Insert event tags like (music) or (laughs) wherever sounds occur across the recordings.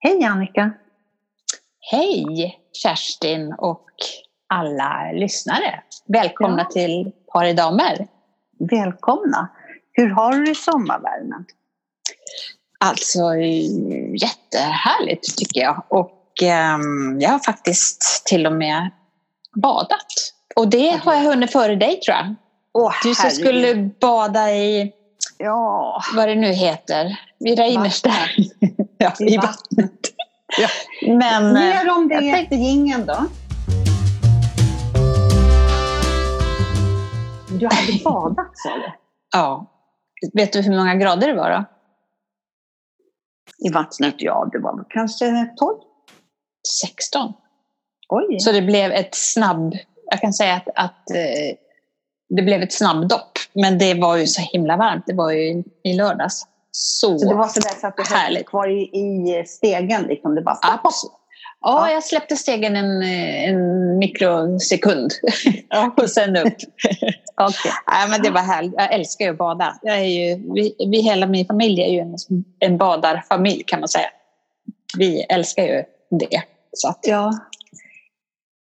Hej Annika! Hej Kerstin och alla lyssnare. Välkomna Ja. till Par i damer. Välkomna! Hur har du det i sommarvärmen? Alltså jättehärligt tycker jag. Och ehm, jag har faktiskt till och med badat. Och det har jag hunnit före dig tror jag. Åh, Du som skulle bada i, Ja, vad det nu heter, vid Reimerstad. (laughs) ja, I vattnet. Ja. Men eh, mer om det jag tänkte- jingeln då. Du hade badat sa du? ja. Vet du hur många grader det var då? I vattnet? Ja, det var kanske 12? 16. Oj! Så det blev ett snabb... Jag kan säga att, att eh, det blev ett snabbdopp. Men det var ju så himla varmt. Det var ju i lördags. Så, Så det var sådär så att du höll kvar i, i stegen liksom? Det bara... Absolut. Ja, jag släppte stegen en, en mikrosekund (laughs) och sen upp. (laughs) Okej. Nej, men det var härligt. Jag älskar ju att bada. Jag är ju, vi, vi, hela min familj är ju en, en badarfamilj kan man säga. Vi älskar ju det. Så att, Ja.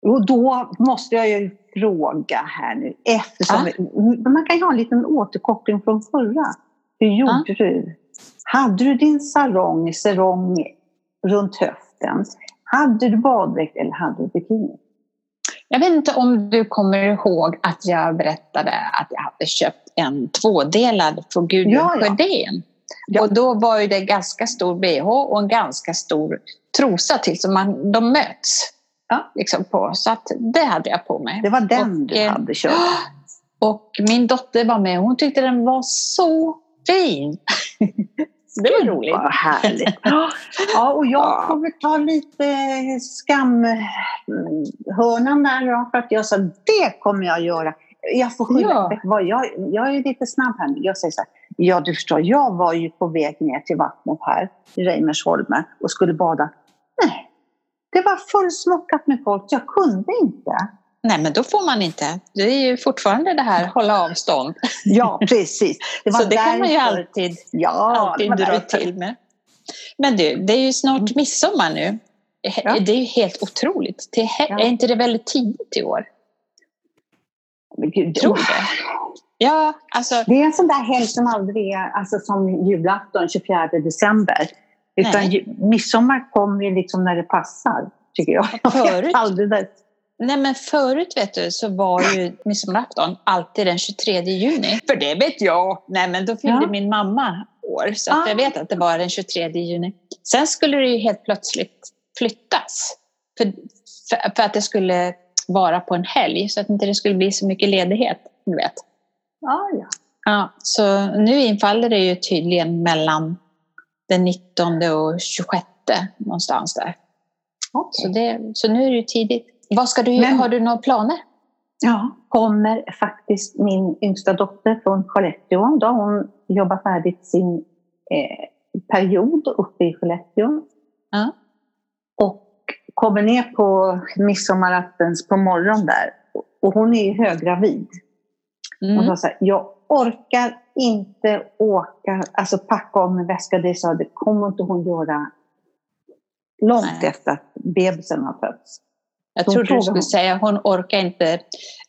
Och då måste jag ju fråga här nu, eftersom vi, man kan ju ha en liten återkoppling från förra. Hur gjorde du? Hade du din sarong, sarong runt höften? Hade du baddräkt eller hade du bikini? Jag vet inte om du kommer ihåg att jag berättade att jag hade köpt en tvådelad från Gudrun Ja, ja. Sjödén. Ja. Och då var ju det ganska stor bh och en ganska stor trosa till, så man, de möts. Ja. Liksom på. Så att det hade jag på mig. Det var den Och, du eh, hade köpt. (gasps) Och min dotter var med och hon tyckte den var så fin. Så (laughs) det var roligt. Vad härligt. (laughs) Ja, och jag Ja. får väl ta lite skamhörnan där då, för att jag sa det kommer jag göra. Jag får skylla. Ja. Jag, jag är lite snabb här. Jag säger så här, ja du förstår, jag var ju på väg ner till vattnet här i Reimersholme och skulle bada. Nej, det var fullsmockat med folk. Jag kunde inte. Nej, men då får man inte. Det är ju fortfarande det här hålla avstånd. Ja, precis. Det (laughs) Så det kan man ju alltid ja, alltid dra därför. till med. Men du, det är ju snart midsommar nu. Ja. Det är ju helt otroligt. He- Ja. är inte det väldigt tidigt i år? Men gud, Tror du det? Ja, alltså Det är en sån där helg som aldrig är alltså som julafton 24 december. Utan Nej. midsommar kommer ju liksom när det passar, tycker jag. Förut. (laughs) Aldrig där. Nej men förut vet du så var ju midsommarafton alltid den 23 juni. För det vet jag. Nej men då fyllde Ja. min mamma år så att Ah. jag vet att det var den 23 juni. Sen skulle det ju helt plötsligt flyttas. För, för, för att det skulle vara på en helg så att inte det skulle bli så mycket ledighet. Du vet. Ja, ja. Ja, så nu infaller det ju tydligen mellan den 19 och 26 någonstans där. Okej. Så, det, så nu är det ju tidigt. Vad ska du, Men- har du några planer? ja. Kommer faktiskt min yngsta dotter från Skellefteå. Då har hon jobbat färdigt sin eh, period uppe i Skellefteå. Ja. Och kommer ner på midsommaraftons på morgonen där. Och hon är ju höggravid. Hon Mm. sa så här, jag orkar inte åka, alltså packa om en väska. Det sa det kommer inte hon göra långt Nej. efter att bebisen har fötts. Jag Hon trodde du skulle säga hon orkar inte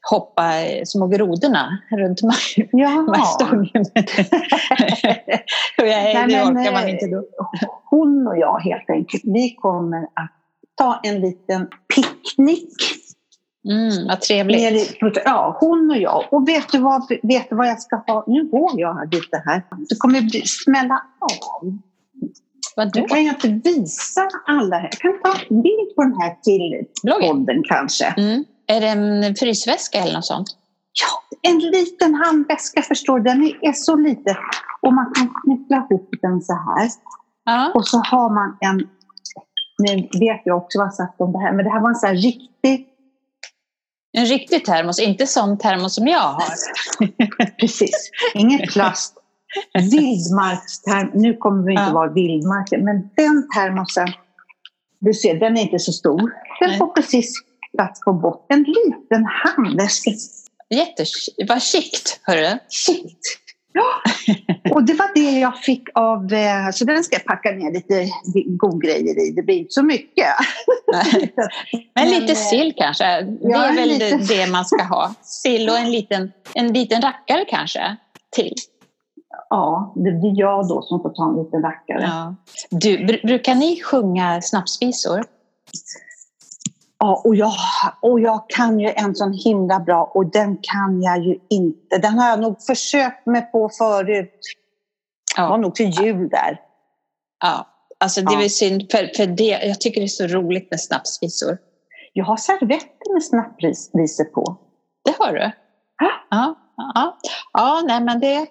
hoppa eh, små grodorna runt (laughs) majstången. (laughs) Jag, Nej, det men, orkar man eh, inte då. Hon och jag helt enkelt, vi kommer att ta en liten picknick. Mm, vad trevligt. Ja, hon och jag. Och vet du, vad, vet du vad jag ska ha? Nu går jag lite här. Det kommer bli, smälla av. Vadå? Nu kan jag inte visa alla här. Jag kan ta en bild på den här till Bloggen? podden kanske. Mm. Är det en frysväska eller något sånt? Ja, en liten handväska förstår du. Den är så liten. Och man kan knyppla ihop den så här. Ja. Och så har man en, nu vet jag också vad jag sagt om det här, men det här var en så här riktig, En riktig termos, inte sån termos som jag har. (laughs) precis, ingen plast. Vildmarksterm, nu kommer vi inte Ja. vara vildmarken, men den termosen, du ser, den är inte så stor. Den Nej. får precis plats på botten. En liten handväska. Jätte, vad chict, hörru. Shit! Ja, och det var det jag fick av, eh, så den ska jag packa ner lite godgrejer i. Det blir inte så mycket. (laughs) Men lite sill kanske, det är väl lite... det man ska ha. Sill och en liten, en liten rackare kanske till. Ja, det blir jag då som får ta en liten rackare. Ja. Du, brukar ni sjunga snapsvisor? Ja, och jag, och jag kan ju en sån himla bra och den kan jag ju inte. Den har jag nog försökt mig på förut. Ja. Det var nog till jul där. Ja, alltså det är ja. synd för, för det. Jag tycker det är så roligt med snapsvisor. Jag har servetter med snapsvisor på. Det har du? Ja. Ja, ja. ja nej men det,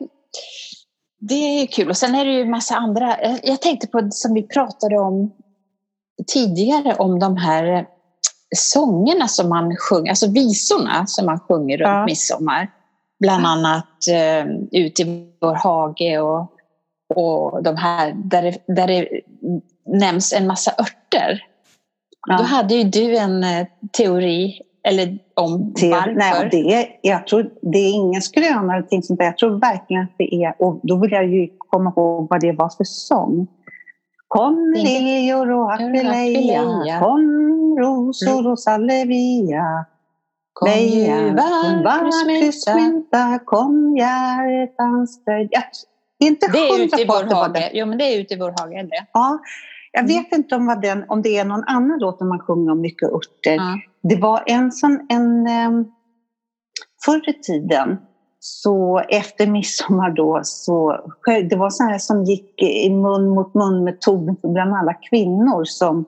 det är kul. Och sen är det ju massa andra. Jag tänkte på som vi pratade om tidigare om de här sångerna som man sjunger, alltså visorna som man sjunger runt ja. midsommar. Bland annat eh, Ut i vår hage och, och de här där det, där det nämns en massa örter. Ja. Då hade ju du en eh, teori eller om Te varför. Nej, det är, jag tror, det är ingen skröna eller sånt där. Jag tror verkligen att det är, och då vill jag ju komma ihåg vad det var för sång. Kom leor och akeleja, kom rosor och salvia. Kom vackert kom hjärtans fröjd. Det är inte det är ute i vår hage. Jo, men det är ute i vår hage. Det. Ja, jag mm. vet inte om, vad den, om det är någon annan låt när man sjunger om mycket örter. Ja. Det var en sån, en, um, förr i tiden så efter midsommar då så det var så här som gick i mun mot mun metoden bland alla kvinnor som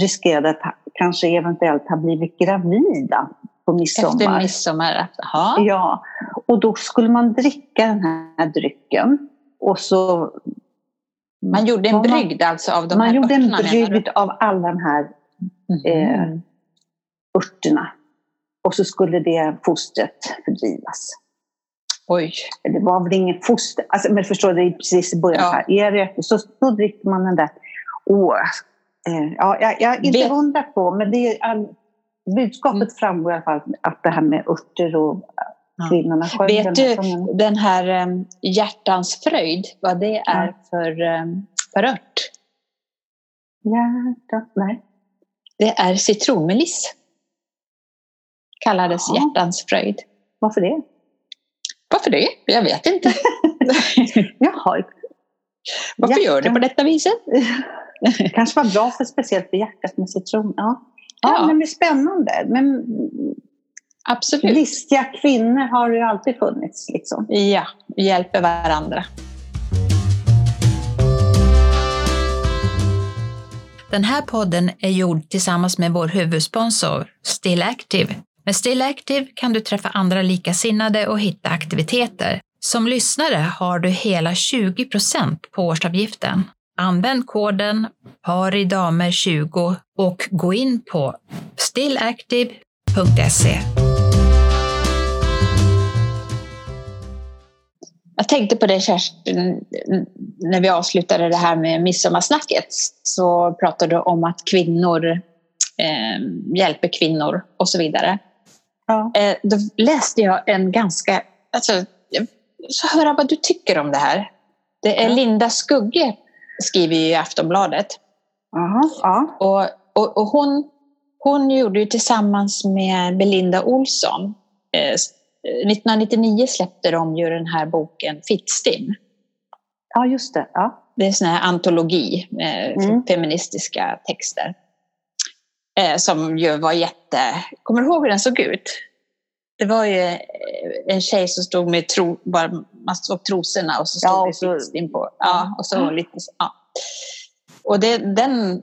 riskerade att kanske eventuellt ha blivit gravida på midsommar. Efter midsommar? Aha. Ja, och då skulle man dricka den här drycken och så man gjorde en brygd alltså av de man här Man gjorde en brygd av alla de här mm. eh, örterna. Och så skulle det fostret fördrivas. Oj. Det var väl ingen foster, alltså, men förstår du, precis i början ja. här, är det, så då dricker man den där. Åh, eh, ja, jag, jag är inte hundra på, men det är budskapet mm. framgår i alla fall att det här med örter och kvinnorna ja. Vet du den här um, hjärtans fröjd, vad det är ja. för, um, för ört? Hjärta, nej. Det är citronmeliss kallades ja. hjärtans fröjd. Varför det? Varför det? Jag vet inte. (laughs) Jaha. Varför Hjärtan. gör det på detta viset? (laughs) kanske var bra för speciellt för hjärtat med citron. Ja, ja, ja. men det är spännande. Men Absolut. Listiga kvinnor har ju alltid funnits. Liksom. Ja, vi hjälper varandra. Den här podden är gjord tillsammans med vår huvudsponsor Still Active med Still Active kan du träffa andra likasinnade och hitta aktiviteter. Som lyssnare har du hela 20% på årsavgiften. Använd koden PARIDAMER20 och gå in på stillactive.se. Jag tänkte på det Kerstin, när vi avslutade det här med midsommarsnacket så pratade du om att kvinnor eh, hjälper kvinnor och så vidare. Ja. Eh, då läste jag en ganska... Alltså, så höra vad du tycker om det här. Det är. Linda Skugge skriver i Aftonbladet. Aha, ja. och, och, och, hon, hon gjorde ju tillsammans med Belinda Olsson eh, 1999 släppte de ju den här boken Fittstim. Ja, just det. Ja. Det är en sån här antologi med mm. feministiska texter. Eh, som ju var jätte... Kommer du ihåg hur den såg ut? Det var ju eh, en tjej som stod med tro, bara, man såg trosorna och så stod ja, det så, in på. Ja, och så mm. lite ja. Och det, den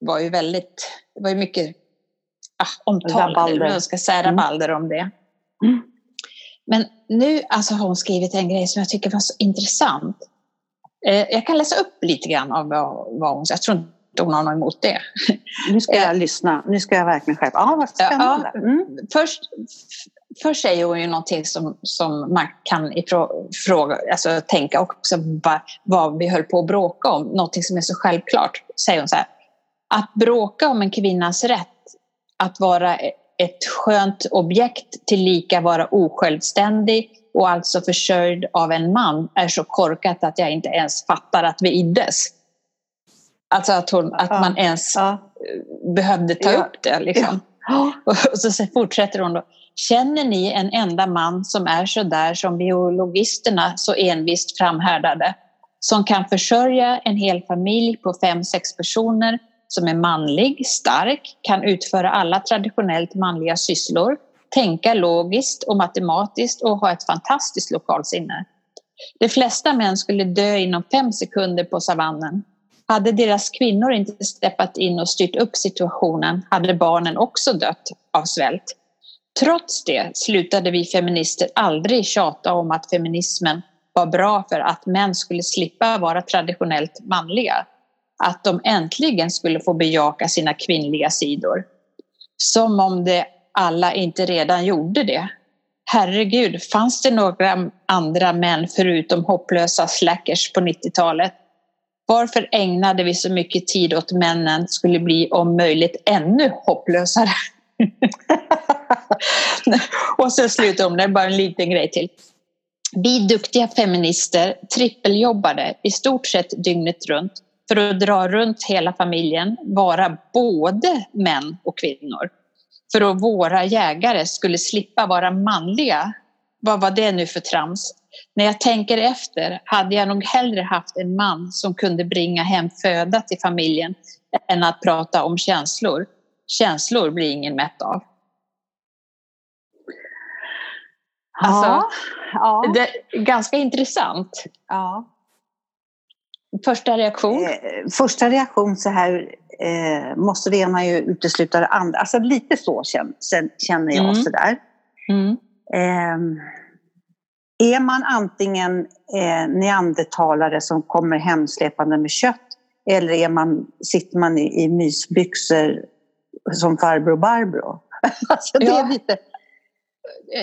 var ju väldigt, det var ju mycket ah, omtalande, jag ska säga mm. rabalder mm. om det. Men nu alltså, har hon skrivit en grej som jag tycker var så intressant. Eh, jag kan läsa upp lite grann av vad, hon säger. Jag tror inte hon har något emot det. Nu ska jag lyssna. Nu ska jag verkligen skärpa Ja, vad spännande. Mm. Först, först säger hon ju någonting som, som man kan ifråga, alltså, tänka också vad, vad vi höll på att bråka om. Någonting som är så självklart, säger hon så här. Att bråka om en kvinnas rätt att vara ett skönt objekt tillika vara osjälvständig och alltså försörjd av en man är så korkat att jag inte ens fattar att vi iddes. Alltså att, hon, att ja. man ens ja. behövde ta ja. upp det. Liksom. Och så fortsätter hon då. Känner ni en enda man som är så där som biologisterna så envist framhärdade? Som kan försörja en hel familj på fem, sex personer, som är manlig, stark, kan utföra alla traditionellt manliga sysslor, tänka logiskt och matematiskt och ha ett fantastiskt lokalsinne. De flesta män skulle dö inom fem sekunder på savannen. Hade deras kvinnor inte steppat in och styrt upp situationen hade barnen också dött av svält. Trots det slutade vi feminister aldrig tjata om att feminismen var bra för att män skulle slippa vara traditionellt manliga. Att de äntligen skulle få bejaka sina kvinnliga sidor. Som om de alla inte redan gjorde det. Herregud, fanns det några andra män förutom hopplösa slackers på 90-talet? Varför ägnade vi så mycket tid åt männen skulle bli om möjligt ännu hopplösare? (laughs) och så slutar hon, det är bara en liten grej till. Vi duktiga feminister trippeljobbade i stort sett dygnet runt för att dra runt hela familjen, vara både män och kvinnor. För att våra jägare skulle slippa vara manliga. Vad var det nu för trams? När jag tänker efter hade jag nog hellre haft en man som kunde bringa hem föda till familjen än att prata om känslor. Känslor blir ingen mätt av. Alltså, ja, ja. Det är ganska intressant. Ja. Första reaktion? Eh, första reaktion så här eh, måste det ena ju utesluta det andra. Alltså lite så känner jag mm. sådär. Mm. Eh, är man antingen eh, neandertalare som kommer hemsläpande med kött eller är man, sitter man i, i mysbyxor som farbror Barbro? (laughs) alltså det ja. är lite...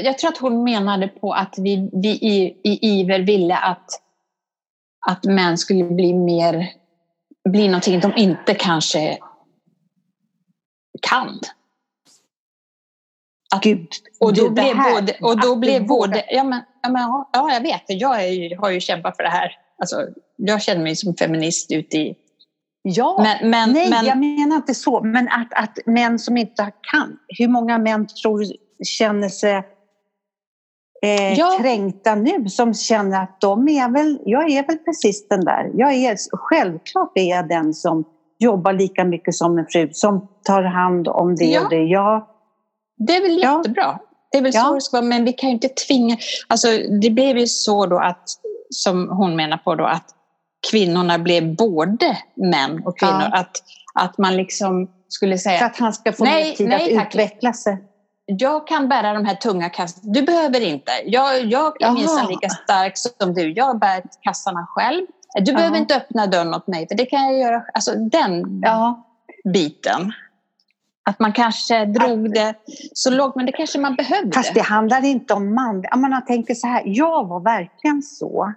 Jag tror att hon menade på att vi, vi i, i iver ville att, att män skulle bli mer, bli någonting de inte kanske kan. Att, Gud, och då blev både, och då blev både, ja men, ja, men, ja jag vet, jag är, har ju kämpat för det här. Alltså, jag känner mig som feminist ute i Ja, men, men, nej men, jag menar inte så. Men att, att män som inte kan. Hur många män tror känner sig eh, ja. kränkta nu som känner att de är väl, jag är väl precis den där. Jag är, självklart är jag den som jobbar lika mycket som en fru, som tar hand om det ja. och det. Jag, det är väl ja. jättebra. Det är väl ja. så det ska vara, men vi kan ju inte tvinga... Alltså, det blev ju så då att, som hon menar på då, att kvinnorna blev både män och kvinnor. Ja. Att, att man liksom skulle säga... För att han ska få nej, mer tid nej, att tack. utveckla sig. Jag kan bära de här tunga kassarna. Du behöver inte. Jag, jag är minsann lika stark som du. Jag bär kassarna själv. Du Jaha. behöver inte öppna dörren åt mig, för det kan jag göra. Alltså den ja. biten. Att man kanske drog det så lågt, men det kanske man behövde. Fast det handlar inte om man. Man tänker så här, jag var verkligen så.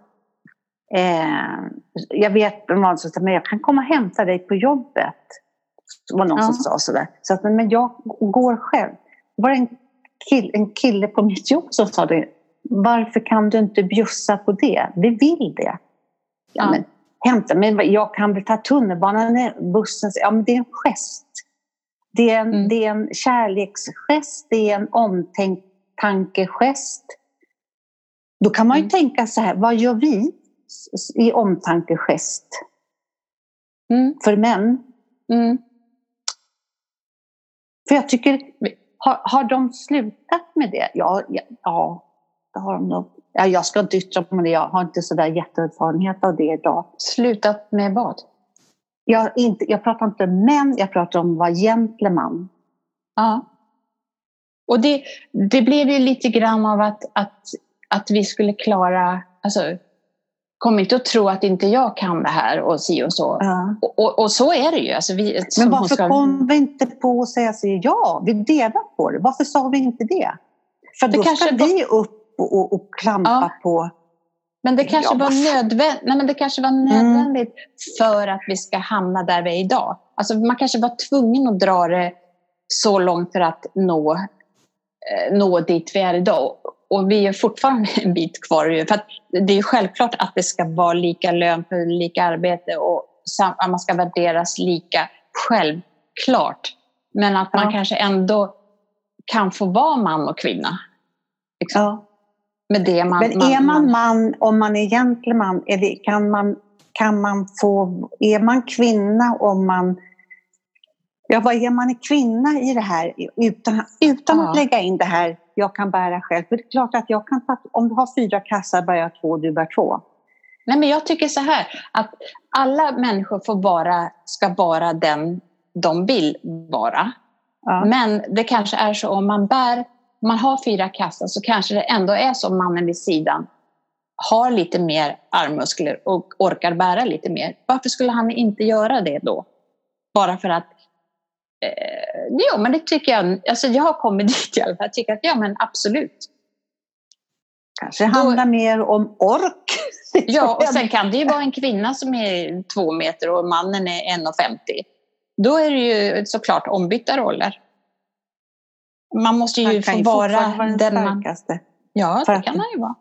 Eh, jag vet någon som sa, men jag kan komma och hämta dig på jobbet. Det var någon ja. som sa sådär. Så att, men jag går själv. Var en, kill, en kille på mitt jobb som sa det. Varför kan du inte bjussa på det? Vi vill det. Ja. Men, hämta, men jag kan väl ta tunnelbanan, bussen. Ja, men det är en gest. Det är en, mm. det är en kärleksgest, det är en omtankegest. Då kan man ju mm. tänka så här, vad gör vi i omtankegest mm. för män? Mm. För jag tycker, har, har de slutat med det? Ja, ja, ja det har de nog. Ja, jag ska inte yttra mig om det, jag har inte så där jätteerfarenhet av det idag. Slutat med vad? Jag, inte, jag pratar inte om män, jag pratar om vara gentleman. Ja. Och det, det blev ju lite grann av att, att, att vi skulle klara... Alltså, kom inte att tro att inte jag kan det här och si och så. Ja. Och, och, och, så är det ju. Alltså vi, Men varför ska... kom vi inte på att säga så, ja, vi delar på det. Varför sa vi inte det? För det då kanske ska vi upp och, och, klampa ja. på men det kanske, ja, var, nödvänd... Nej, men det kanske var mm. nödvändigt mm. för att vi ska hamna där vi är idag. Alltså man kanske var tvungen att dra det så långt för att nå, eh, nå dit vi är idag. Och vi är fortfarande (laughs) en bit kvar. För det är självklart att det ska vara lika lön för lika arbete och att man ska värderas lika. Självklart. Men att man ja. kanske ändå kan få vara man och kvinna. Liksom. Ja. Med det man, Men är man man, om man är gentleman, är det, kan, man, kan man få... Är man kvinna om man... Ja, vad är man kvinna i det här utan, utan ja. att lägga in det här jag kan bära själv? För det är klart att jag kan ta, om du har fyra kassar bär jag två, du bär två. Nej, men jag tycker så här, att alla människor får vara, ska vara den de vill vara. Ja. Men det kanske är så om man bär, man har fyra kassar så kanske det ändå är så mannen vid sidan har lite mer armmuskler och orkar bära lite mer. Varför skulle han inte göra det då? Bara för att eh, Jo, men det tycker jag. Alltså jag har kommit (laughs) dit i alla fall. Jag tycker att ja, men absolut. Kanske handlar då, mer om ork. (laughs) ja, och sen kan det ju vara en kvinna som är två meter och mannen är 1,50. Då är det ju såklart ombytta roller. Man måste ju få vara, vara den man... Ja, det kan man ju vara.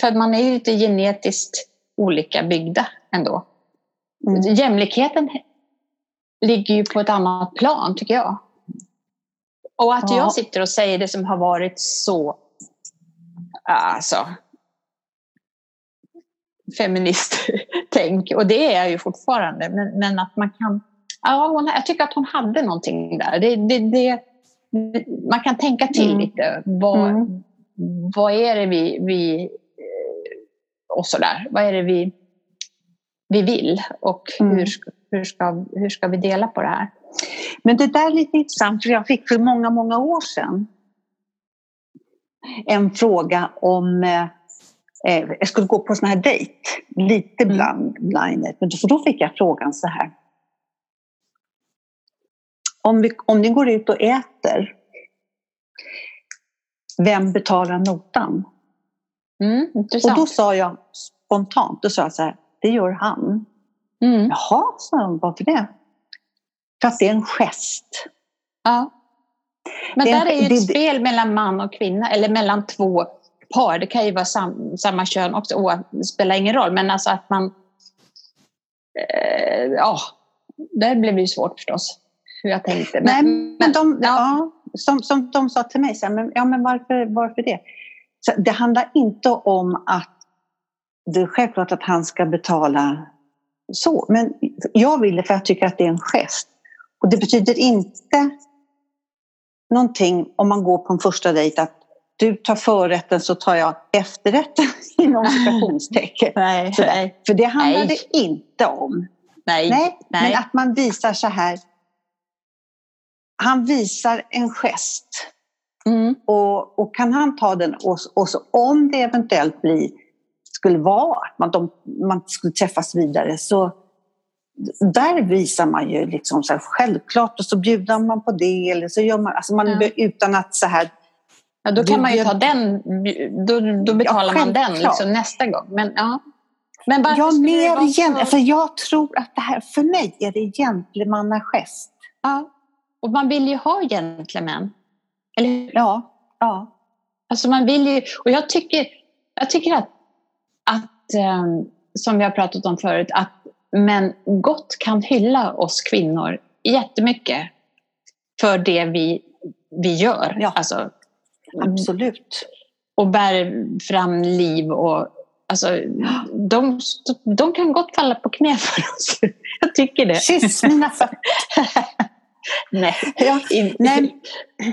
För att man är ju lite genetiskt olika byggda ändå. Mm. Jämlikheten ligger ju på ett annat plan, tycker jag. Och att ja. jag sitter och säger det som har varit så... Alltså... Feministtänk, och det är jag ju fortfarande. Men, men att man kan ja, hon, jag tycker att hon hade någonting där. Det, det, det man kan tänka till mm. lite. Vad, mm. vad är det vi, vi eh, och sådär, vad är det vi, vi vill och mm. hur, hur, ska, hur ska vi dela på det här? Men det där är lite intressant, för jag fick för många, många år sedan en fråga om eh, eh jag skulle gå på sån här dejt, lite mm. bland blinded, men då fick jag frågan så här om, vi, om ni går ut och äter, vem betalar notan? Mm, och då sa jag spontant, då sa jag så här, det gör han. Mm. Jaha, han, varför det? För att det är en gest. Ja. Men det där är ju ett det, spel mellan man och kvinna, eller mellan två par. Det kan ju vara sam, samma kön också, oh, det spelar ingen roll. Men alltså att man... Eh, ja, det blev ju svårt förstås hur jag tänkte. Men, Nej, men de, ja. ja som, som de sa till mig, så här, men, ja, men varför, varför det? Så det handlar inte om att det är självklart att han ska betala så, men jag vill det för jag tycker att det är en gest. Och det betyder inte någonting om man går på en första dejt att du tar förrätten så tar jag efterrätten (laughs) inom citationstecken. Nej, nej. För det handlar nej. det inte om. Nej, nej, nej, Men att man visar så här, han visar en gest. Mm. Och, och, kan han ta den och, och så, om det eventuellt blir, skulle vara att man, de, man skulle träffas vidare så där visar man ju liksom så här, självklart och så bjuder man på det eller så gör man, alltså man ja. utan att så här Ja, då kan man ju ta den, då, då betalar ja, man den liksom nästa gång. Men, ja. Men varför ja, mer igen, så... för jag tror att det här, för mig är det gentlemannagest. Ja. Och man vill ju ha gentlemän. Eller hur? Ja. ja. Alltså man vill ju, och jag tycker, jag tycker att, att um, som vi har pratat om förut, att män gott kan hylla oss kvinnor jättemycket för det vi, vi gör. Ja. Alltså, Absolut. Och bär fram liv och Alltså, de, de kan gott falla på knä för oss. (laughs) Jag tycker det. Kyss mina fötter. (laughs) Nej. Ja, nej.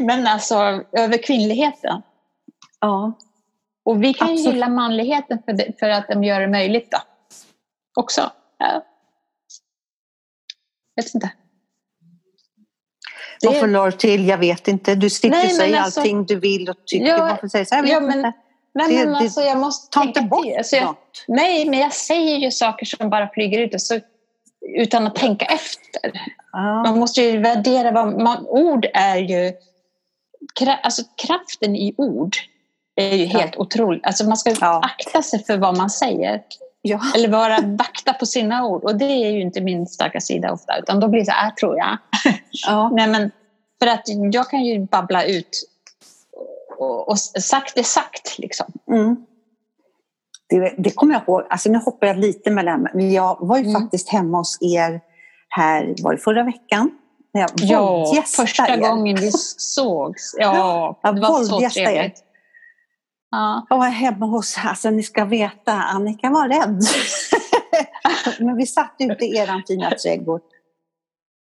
Men alltså över kvinnligheten. Ja. Och vi kan Absolut. ju gilla manligheten för, det, för att de gör det möjligt då. Också. Ja. Vet inte. Det... Varför la du till? Jag vet inte. Du slipper säga alltså... allting du vill och tycker. Ja, Varför säger så? Jag vet ja, men, inte. Nej, men alltså, jag måste ta inte bort alltså, jag, Nej, men jag säger ju saker som bara flyger ut. Så utan att tänka efter. Ah. Man måste ju värdera vad man, ord är ju... Alltså kraften i ord är ju helt ja. otrolig. Alltså man ska ja. akta sig för vad man säger. Ja. Eller vara vakta på sina ord. Och det är ju inte min starka sida ofta. Utan då blir det så här, tror jag. (laughs) Ja. Nej, men, För att jag kan ju babbla ut och, och sagt är sagt liksom. Mm. Det, det kommer jag ihåg, alltså nu hoppar jag lite mellan, men jag var ju mm. faktiskt hemma hos er här, var det förra veckan? När jag ja, första er. gången vi sågs. Ja, det var så trevligt. Ja. Jag var hemma hos, alltså ni ska veta, Annika var rädd. (laughs) men vi satt ute i er fina trädgård.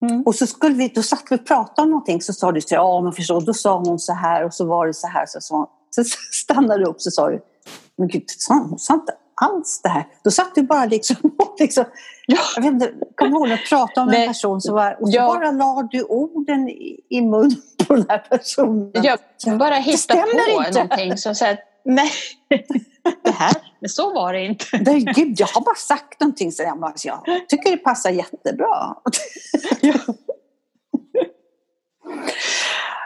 Mm. Och så skulle vi, då satt vi och pratade om någonting, så sa du så ja men förstår, då sa hon så här och så var det så här. Så, så, så (laughs) stannade du upp så sa du, men gud, hon sa inte alls det här. Då satt du bara liksom, (laughs) liksom ja. jag vet inte, kommer ihåg att prata om en person så var, och så ja. bara la du orden i, i mun på den här personen. Jag bara hittade på inte. någonting som så här, nej, (laughs) det här, men så var det inte. Nej, gud, jag har bara sagt någonting så jag, jag tycker det passar jättebra. ja.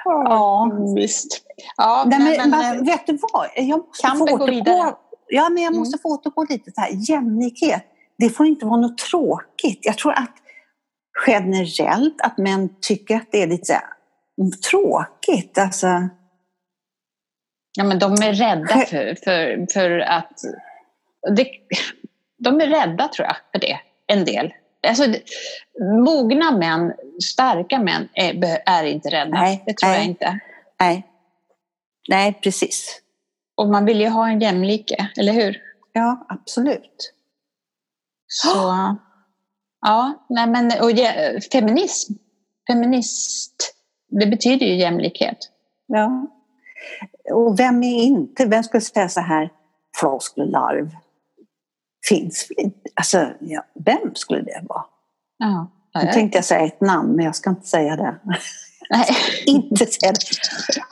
Ja, visst. Ja, Nej, men, men, men, vet du vad? Jag måste få återgå, ja, men jag måste mm. få återgå lite så här. Jämlikhet, det får inte vara något tråkigt. Jag tror att generellt att män tycker att det är lite så här, tråkigt. Alltså, Ja, men de är rädda för, för, för att... Det, de är rädda, tror jag, för det. En del. Alltså, mogna män, starka män är, är inte rädda. Nej, det tror nej, jag inte. Nej. nej, precis. Och man vill ju ha en jämlike, eller hur? Ja, absolut. Så, ja, nej men och feminism, feminist, det betyder ju jämlikhet. Ja. Och vem är inte, vem skulle säga så här, flosklerlarv? Finns? Alltså, ja, vem skulle det vara? Ja, nu tänkte jag säga ett namn, men jag ska inte säga det. Nej. (laughs) inte säga det.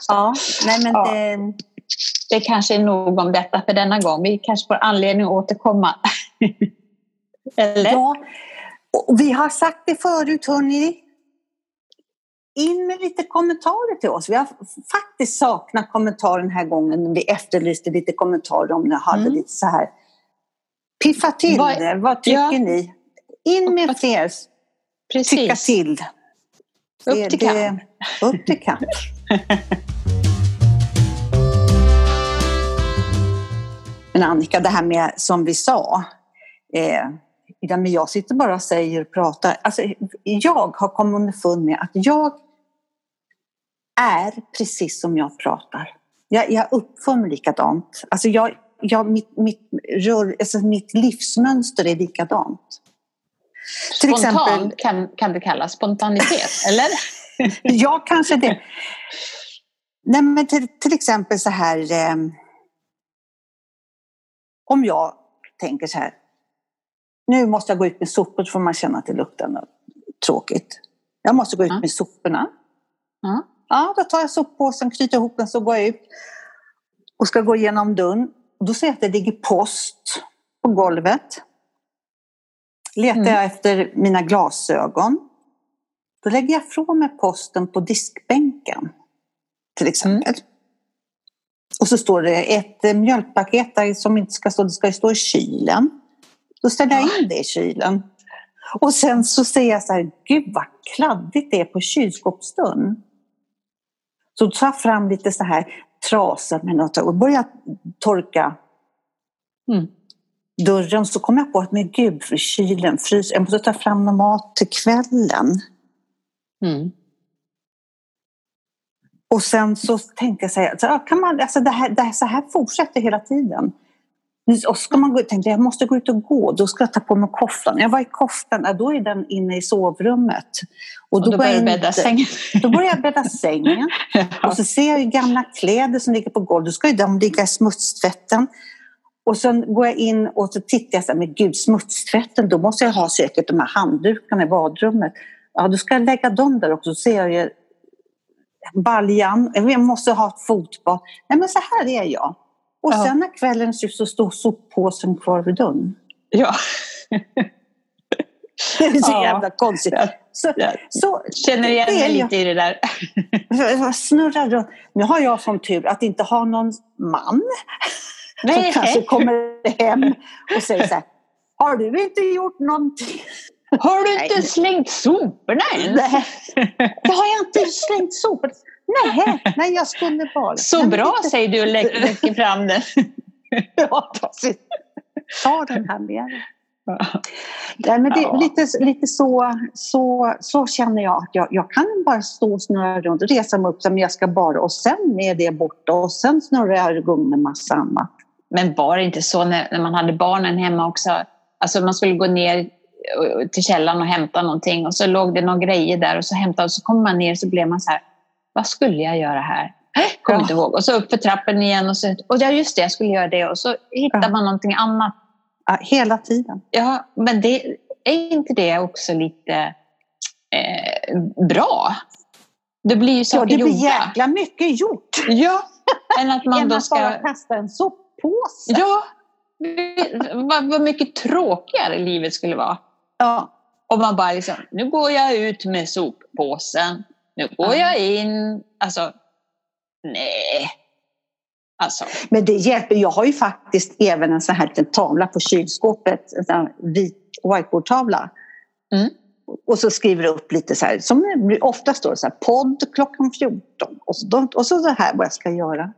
Ja, nej men ja. det... Det kanske är nog om detta för denna gång. Vi kanske får anledning att återkomma. (laughs) Eller? Ja, och vi har sagt det förut, hörni in med lite kommentarer till oss. Vi har faktiskt saknat kommentarer den här gången. Vi efterlyste lite kommentarer om ni hade mm. lite så här. Piffa till vad, det. Vad tycker ja. ni? In med fler. Precis. Tycka till. Upp till kamp. Upp till kamp. (laughs) Men Annika, det här med som vi sa. Eh, men jag sitter bara och säger och pratar. Alltså, jag har kommit underfund med att jag är precis som jag pratar. Jag, jag uppför mig likadant. Alltså jag, jag, mitt, mitt, rör, alltså mitt livsmönster är likadant. Till Spontan exempel, kan, kan det kallas spontanitet, (laughs) eller? ja, kanske det. Nej, men till, till exempel så här. Eh, om jag tänker så här. Nu måste jag gå ut med sopor så får man känna att det luktar tråkigt. Jag måste gå ut med soporna. Mm. Ja, då tar jag soppåsen, knyter ihop den, så går jag ut och ska gå igenom dörren. Och då ser jag att det ligger post på golvet. Letar mm. jag efter mina glasögon. Då lägger jag ifrån mig posten på diskbänken. Till exempel. Mm. Och så står det ett mjölkpaket där som inte ska stå, det ska stå i kylen. Då ställer jag in det i kylen. Och sen så ser jag så här, gud vad kladdigt det är på kylskåpsdörren. Så tar jag fram lite så här trasor med något och börjar torka mm. dörren. Så kom jag på att, men gud, kylen, frys, jag måste ta fram någon mat till kvällen. Mm. Och sen så tänkte jag så här, kan man, alltså det här, det här, så här fortsätter hela tiden. Och ska man gå, tänkte jag måste gå ut och gå, då ska jag ta på mig koftan. Jag var i koftan, då är den inne i sovrummet. Och då, och då börjar du bädda sängen? Då börjar jag bädda sängen. (laughs) ja. Och så ser jag gamla kläder som ligger på golvet, då ska ju de ligga i smutstvätten. Och sen går jag in och så tittar jag så här, men gud smutstvätten, då måste jag ha säkert de här handdukarna i badrummet. Ja, då ska jag lägga dem där också, så ser jag ju baljan, jag måste ha ett fotbad. Nej men så här är jag. Och ja. sen när kvällen ser så står soppåsen kvar vid dörren. Ja. det är så ja. jävla konstigt. Så, så, Känner igen mig lite i det där. (laughs) snurrar runt. Nu har jag som tur att inte ha någon man Nej. som kanske kommer hem och säger så här. Har du inte gjort någonting? Har du inte slängt soporna än? Nej, det har jag inte slängt soporna. Nej, nej jag skulle bara. Så nej, bra inte... säger du och lägger fram den. (laughs) ja, Ta den här med Nej, men det, ja. lite, lite så, så, så känner jag att jag, jag kan bara stå och snurra runt resa mig upp som jag ska bara och sen är det borta och sen snurrar jag igång med massa annat. Men var det inte så när, när man hade barnen hemma också? Alltså man skulle gå ner till källan och hämta någonting och så låg det några grejer där och så hämtade och så kom man ner och så blev man så här, vad skulle jag göra här? Kommer ja. inte ihåg. Och så upp för trappen igen och så, och ja just det, jag skulle göra det och så hittar ja. man någonting annat. Ja, hela tiden. Ja, men det, är inte det också lite eh, bra? Det blir ju saker Ja, det blir gjorda. jäkla mycket gjort. Ja, än att man då ska... bara kasta en soppåse. Ja, vad, vad mycket tråkigare livet skulle vara. Ja. Om man bara liksom, nu går jag ut med soppåsen, nu går ja. jag in. Alltså, nej. Alltså. Men det hjälper. Jag har ju faktiskt även en sån här liten tavla på kylskåpet, en sån vit whiteboardtavla. Mm. Och så skriver du upp lite så här, som ofta står så här, podd klockan 14 och så, och så det här vad jag ska göra.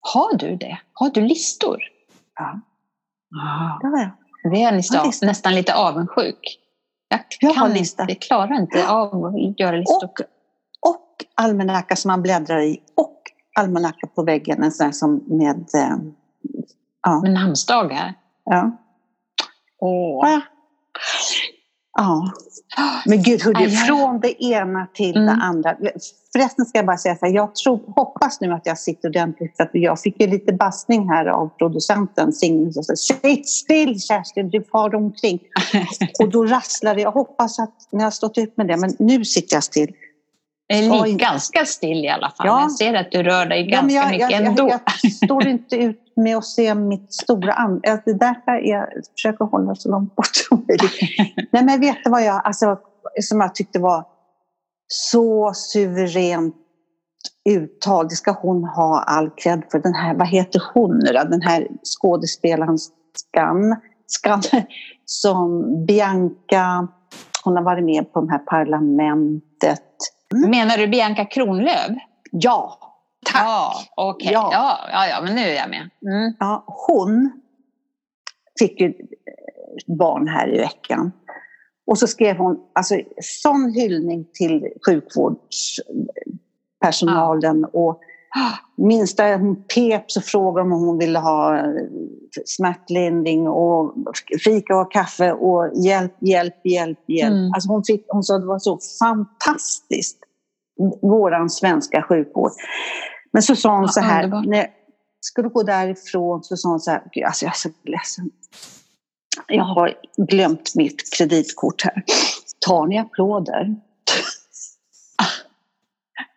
Har du det? Har du listor? Ja. Ah. Det har jag. Det är nästan, nästan lite avundsjuk. Jag, jag kan inte, jag klarar inte av att göra listor. Och, och almanacka som man bläddrar i och almanacka på väggen, en sån som med... Eh, ja. Med namnsdagar? Ja. Åh. Ja. Ja. Men gud, hur det är från det ena till mm. det andra. Förresten ska jag bara säga så här, jag tror, hoppas nu att jag sitter ordentligt. För att jag fick ju lite bassning här av producenten Signe som sa Sitt still Kerstin, du far omkring. (laughs) och då rasslar det. Jag hoppas att ni har stått ut med det, men nu sitter jag still. Är li, ganska still i alla fall. Ja. Jag ser att du rör dig ganska ja, jag, mycket jag, ändå. Jag, jag, står inte ut med att se mitt stora ansikte. Det är därför jag försöker hålla så långt bort som möjligt. (laughs) Nej, men vet du vad jag, alltså, som jag tyckte var så suveränt uttal. Det ska hon ha all cred för. Den här, vad heter hon nu då? Den här skådespelaren Skan, Skan som Bianca, hon har varit med på det här parlamentet. Mm. Menar du Bianca Kronlöf? Ja, tack! Ja, okay. ja. Ja, ja, ja, men nu är jag med. Mm. Ja, hon fick ju barn här i veckan. Och så skrev hon alltså, sån hyllning till sjukvårdspersonalen. Ja. Och minsta pep så frågade hon om hon ville ha smärtlindring och fika och kaffe och hjälp, hjälp, hjälp, hjälp. Mm. Alltså hon, fick, hon sa att det var så fantastiskt, våran svenska sjukvård. Men så sa hon ja, så här, underbar. när jag skulle gå därifrån så sa hon så här, alltså jag är så ledsen. Jag har glömt mitt kreditkort här. Tar ni applåder?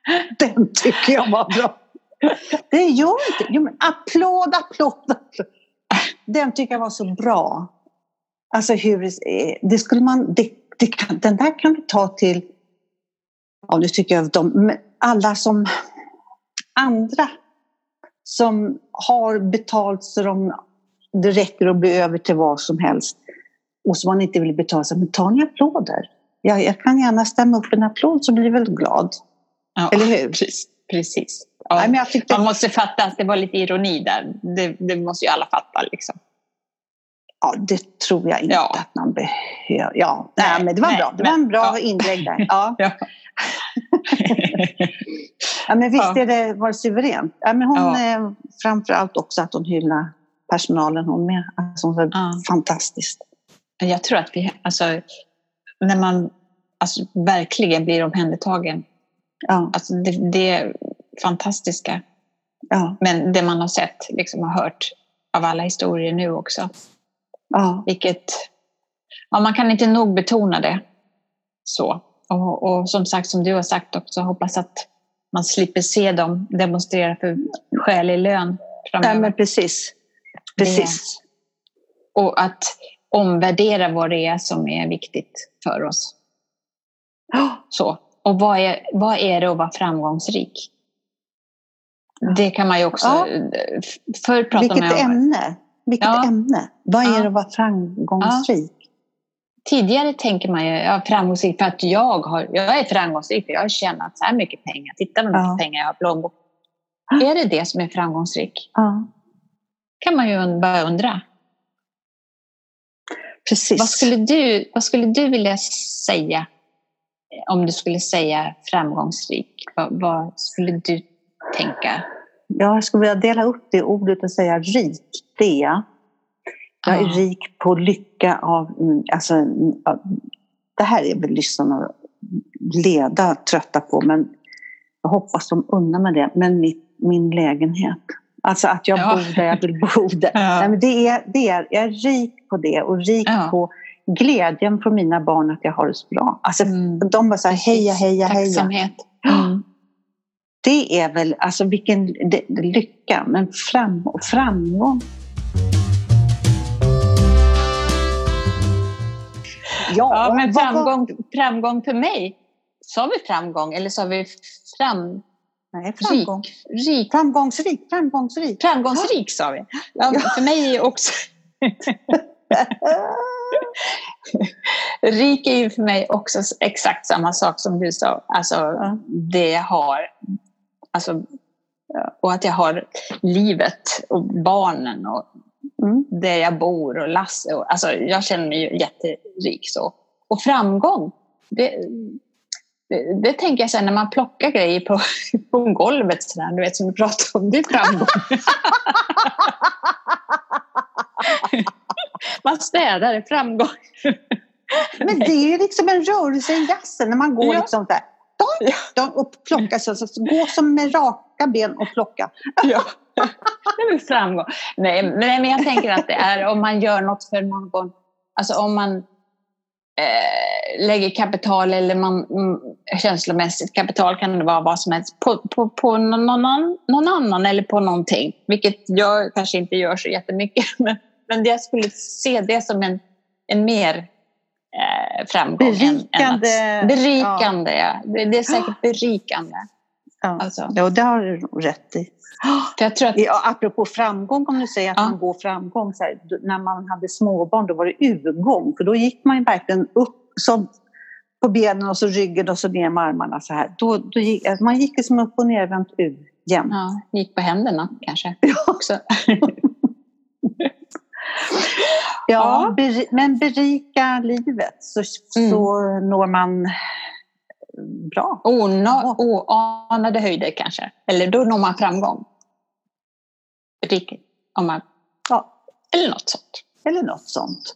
(laughs) Den tycker jag var bra. Det gör inte... Jo, men applåd, applåd, applåd. Den tycker jag var så bra. Alltså hur... Det skulle man... Det, det kan, den där kan du ta till... Ja, nu tycker jag att de... Alla som... Andra som har betalt så de, det räcker att bli över till vad som helst och som man inte vill betala, så men ta ni applåder. Jag, jag kan gärna stämma upp en applåd så blir väl glad. Ja, Eller hur? Precis. precis. Ja. Nej, tyckte... Man måste fatta att det var lite ironi där. Det, det måste ju alla fatta. Liksom. Ja, det tror jag inte ja. att man behöver. Ja, nej, nej, men det var nej, bra. Det men, var en bra ja. inlägg där. (laughs) Ja. ja. (laughs) ja, men visst är det var suveränt. Ja, men hon, ja. Eh, framför allt också att hon hyllar personalen hon med. Alltså, hon var ja. fantastiskt. Jag tror att vi, alltså, när man alltså, verkligen blir omhändertagen. Ja. Alltså, det, det är fantastiska. Ja. Men det man har sett liksom, och hört av alla historier nu också. Ja. Vilket, ja, man kan inte nog betona det. Så. Och, och som sagt, som du har sagt också, hoppas att man slipper se dem demonstrera för skälig lön framöver. Men precis. precis. Det, och att omvärdera vad det är som är viktigt för oss. Så. Och vad är, vad är det att vara framgångsrik? Det kan man ju också... Ja. Förr pratade Vilket man om, ämne! Vilket ja. ämne! Vad är det att vara framgångsrik? tidigare tänker man ju, ja, framgångsrik för att jag, har, jag är framgångsrik för jag har tjänat så här mycket pengar. Titta vad mycket ja. pengar jag har i. Är det det som är framgångsrik? Ja. kan man ju bara undra. Precis. Vad skulle, du, vad skulle du vilja säga om du skulle säga framgångsrik? Vad, vad skulle du tänka? Ja, jag skulle vilja dela upp det ordet och säga rik. Det är jag. Jag är rik på lycka av... Alltså, det här är väl lyssnarna leda trötta på, men jag hoppas de unnar mig det. Men mitt, min lägenhet. Alltså att jag ja. bor där jag vill bo. Där. (laughs) Ja. Nej, men det är, det är, jag är rik på det och rik ja. på glädjen från mina barn att jag har det så bra. Alltså, mm. De bara så här, heja, heja, heja. Tacksamhet. Mm. Det är väl, alltså vilken lycka, men fram, framgång. Ja, ja men framgång, framgång för mig, sa vi framgång eller sa vi fram... Nej, framgång. Rik, rik. Framgångsrik, framgångsrik. Framgångsrik sa vi. Ja, För mig också. (laughs) rik är ju för mig också exakt samma sak som du sa. Alltså det jag har. Alltså, och att jag har livet och barnen och mm. där jag bor och Lasse. Och, alltså, jag känner mig jätterik så. Och framgång, det, det, det tänker jag sen när man plockar grejer på, (laughs) på golvet sådär, du vet som du pratade om, det är framgång. (laughs) man städar, framgång. Men det är ju liksom en rörelse i jazzen när man går ja. liksom där. De, och plocka, så, så, gå som med raka ben och plocka. Ja. Det är framgång. Nej, men jag tänker att det är om man gör något för någon. Alltså om man eh, lägger kapital eller man mm, känslomässigt kapital kan det vara vad som helst på, på, på någon, någon, någon annan eller på någonting. Vilket jag kanske inte gör så jättemycket. (laughs) Men, men jag skulle se det som en, en mer eh, framgång. Berikande. Än, än att, berikande, ja. ja. Det, är säkert berikande. Ja, alltså. ja det har du rätt i. För jag tror att, ja, apropå framgång, om du säger att ja. man går framgång. Så här, när man hade småbarn då var det urgång. För då gick man ju verkligen upp som på benen och så ryggen och så ner med armarna så här. Då, då gick, alltså man gick liksom upp och nervänt ur jämt. Ja, gick på händerna kanske också. (laughs) ja, men berika livet så, mm. så når man bra. Ona, oanade höjder kanske. Eller då når man framgång. Om man, ja. Eller något sånt. Eller något sånt.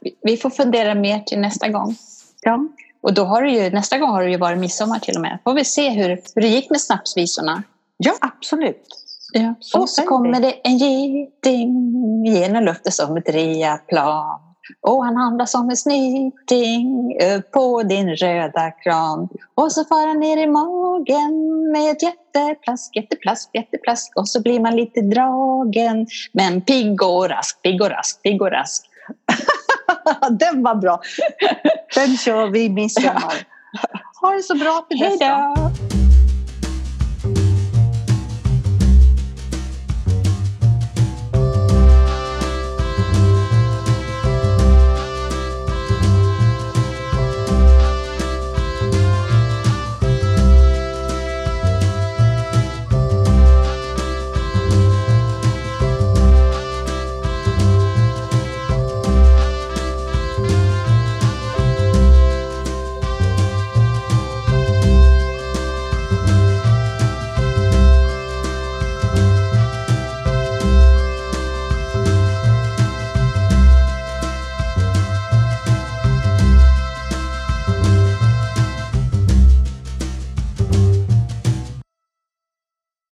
Vi, vi får fundera mer till nästa gång. Ja. Och då har det ju, nästa gång har det ju varit midsommar till och med. Får vi se hur, hur det gick med snapsvisorna. Ja, absolut. Ja, och så kommer det en geting genom luften som ett reaplan. Och han handlar som en snyting på din röda kran. Och så far han ner i magen med ett jätteplask, jätteplask, jätteplask. Och så blir man lite dragen. Men pigg och rask, pigg och rask, pigg och rask. (laughs) Den var bra. Den kör vi i midsommar. Ha det så bra till dess. Hej då!